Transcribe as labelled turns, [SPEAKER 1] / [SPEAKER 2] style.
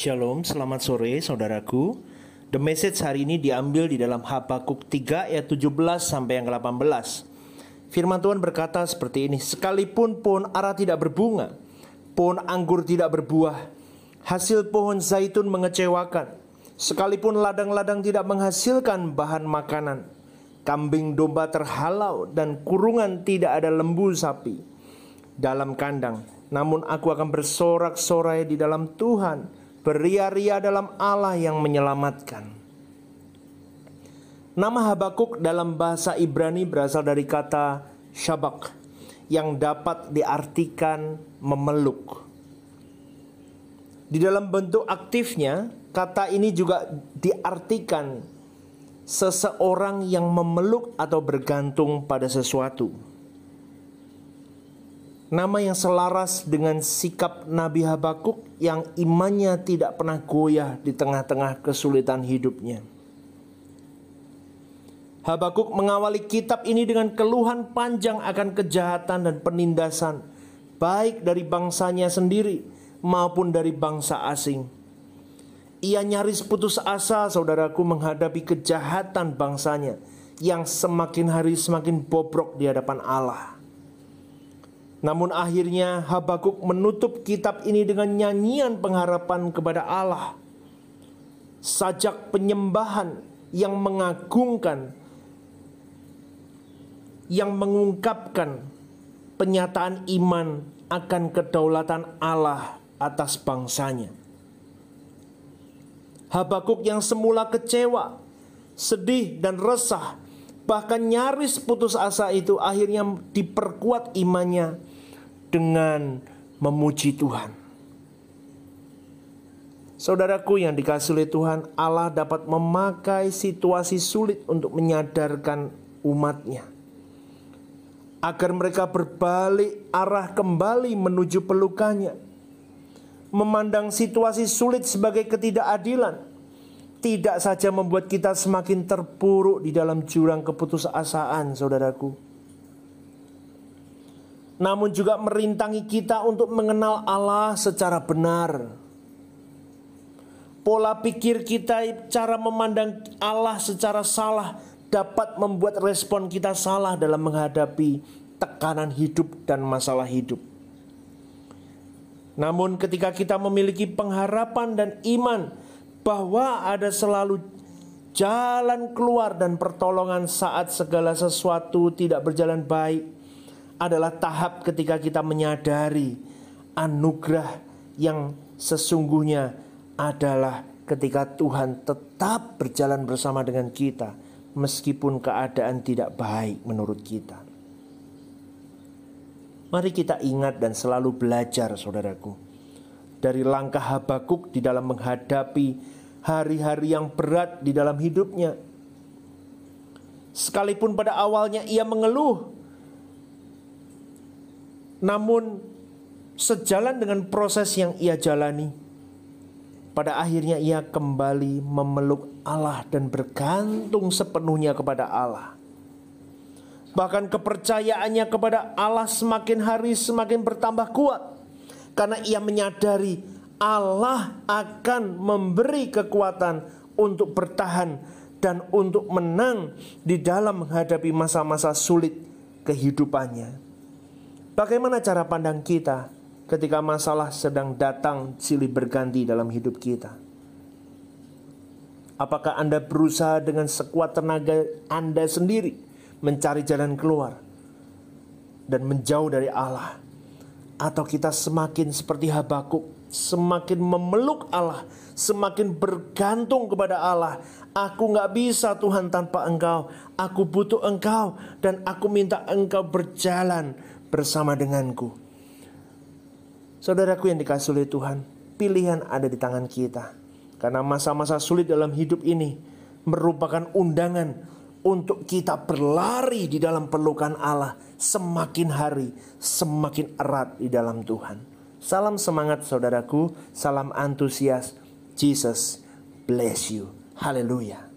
[SPEAKER 1] Shalom, selamat sore saudaraku. The message hari ini diambil di dalam Habakuk 3 ayat 17 sampai yang ke-18. Firman Tuhan berkata seperti ini, Sekalipun pohon ara tidak berbunga, pohon anggur tidak berbuah, hasil pohon zaitun mengecewakan, sekalipun ladang-ladang tidak menghasilkan bahan makanan, kambing domba terhalau dan kurungan tidak ada lembu sapi dalam kandang. Namun aku akan bersorak-sorai di dalam Tuhan, beria-ria dalam Allah yang menyelamatkan. Nama Habakuk dalam bahasa Ibrani berasal dari kata shabak yang dapat diartikan memeluk. Di dalam bentuk aktifnya, kata ini juga diartikan seseorang yang memeluk atau bergantung pada sesuatu. Nama yang selaras dengan sikap Nabi Habakuk yang imannya tidak pernah goyah di tengah-tengah kesulitan hidupnya. Habakuk mengawali kitab ini dengan keluhan panjang akan kejahatan dan penindasan, baik dari bangsanya sendiri maupun dari bangsa asing. Ia nyaris putus asa, saudaraku, menghadapi kejahatan bangsanya yang semakin hari semakin bobrok di hadapan Allah. Namun akhirnya Habakuk menutup kitab ini dengan nyanyian pengharapan kepada Allah. Sajak penyembahan yang mengagungkan yang mengungkapkan penyataan iman akan kedaulatan Allah atas bangsanya. Habakuk yang semula kecewa, sedih dan resah, bahkan nyaris putus asa itu akhirnya diperkuat imannya dengan memuji Tuhan. Saudaraku yang dikasih oleh Tuhan, Allah dapat memakai situasi sulit untuk menyadarkan umatnya. Agar mereka berbalik arah kembali menuju pelukannya. Memandang situasi sulit sebagai ketidakadilan. Tidak saja membuat kita semakin terpuruk di dalam jurang keputusasaan saudaraku namun juga merintangi kita untuk mengenal Allah secara benar. Pola pikir kita, cara memandang Allah secara salah dapat membuat respon kita salah dalam menghadapi tekanan hidup dan masalah hidup. Namun, ketika kita memiliki pengharapan dan iman bahwa ada selalu jalan keluar dan pertolongan saat segala sesuatu tidak berjalan baik, adalah tahap ketika kita menyadari anugerah yang sesungguhnya adalah ketika Tuhan tetap berjalan bersama dengan kita meskipun keadaan tidak baik menurut kita. Mari kita ingat dan selalu belajar saudaraku dari langkah Habakuk di dalam menghadapi hari-hari yang berat di dalam hidupnya. Sekalipun pada awalnya ia mengeluh namun sejalan dengan proses yang ia jalani, pada akhirnya ia kembali memeluk Allah dan bergantung sepenuhnya kepada Allah. Bahkan kepercayaannya kepada Allah semakin hari semakin bertambah kuat karena ia menyadari Allah akan memberi kekuatan untuk bertahan dan untuk menang di dalam menghadapi masa-masa sulit kehidupannya. Bagaimana cara pandang kita ketika masalah sedang datang silih berganti dalam hidup kita? Apakah Anda berusaha dengan sekuat tenaga Anda sendiri mencari jalan keluar dan menjauh dari Allah? Atau kita semakin seperti Habakuk, semakin memeluk Allah, semakin bergantung kepada Allah. Aku nggak bisa Tuhan tanpa Engkau. Aku butuh Engkau dan aku minta Engkau berjalan bersama denganku. Saudaraku yang dikasih oleh Tuhan, pilihan ada di tangan kita. Karena masa-masa sulit dalam hidup ini merupakan undangan untuk kita berlari di dalam pelukan Allah semakin hari semakin erat di dalam Tuhan. Salam semangat saudaraku, salam antusias. Jesus bless you. Haleluya.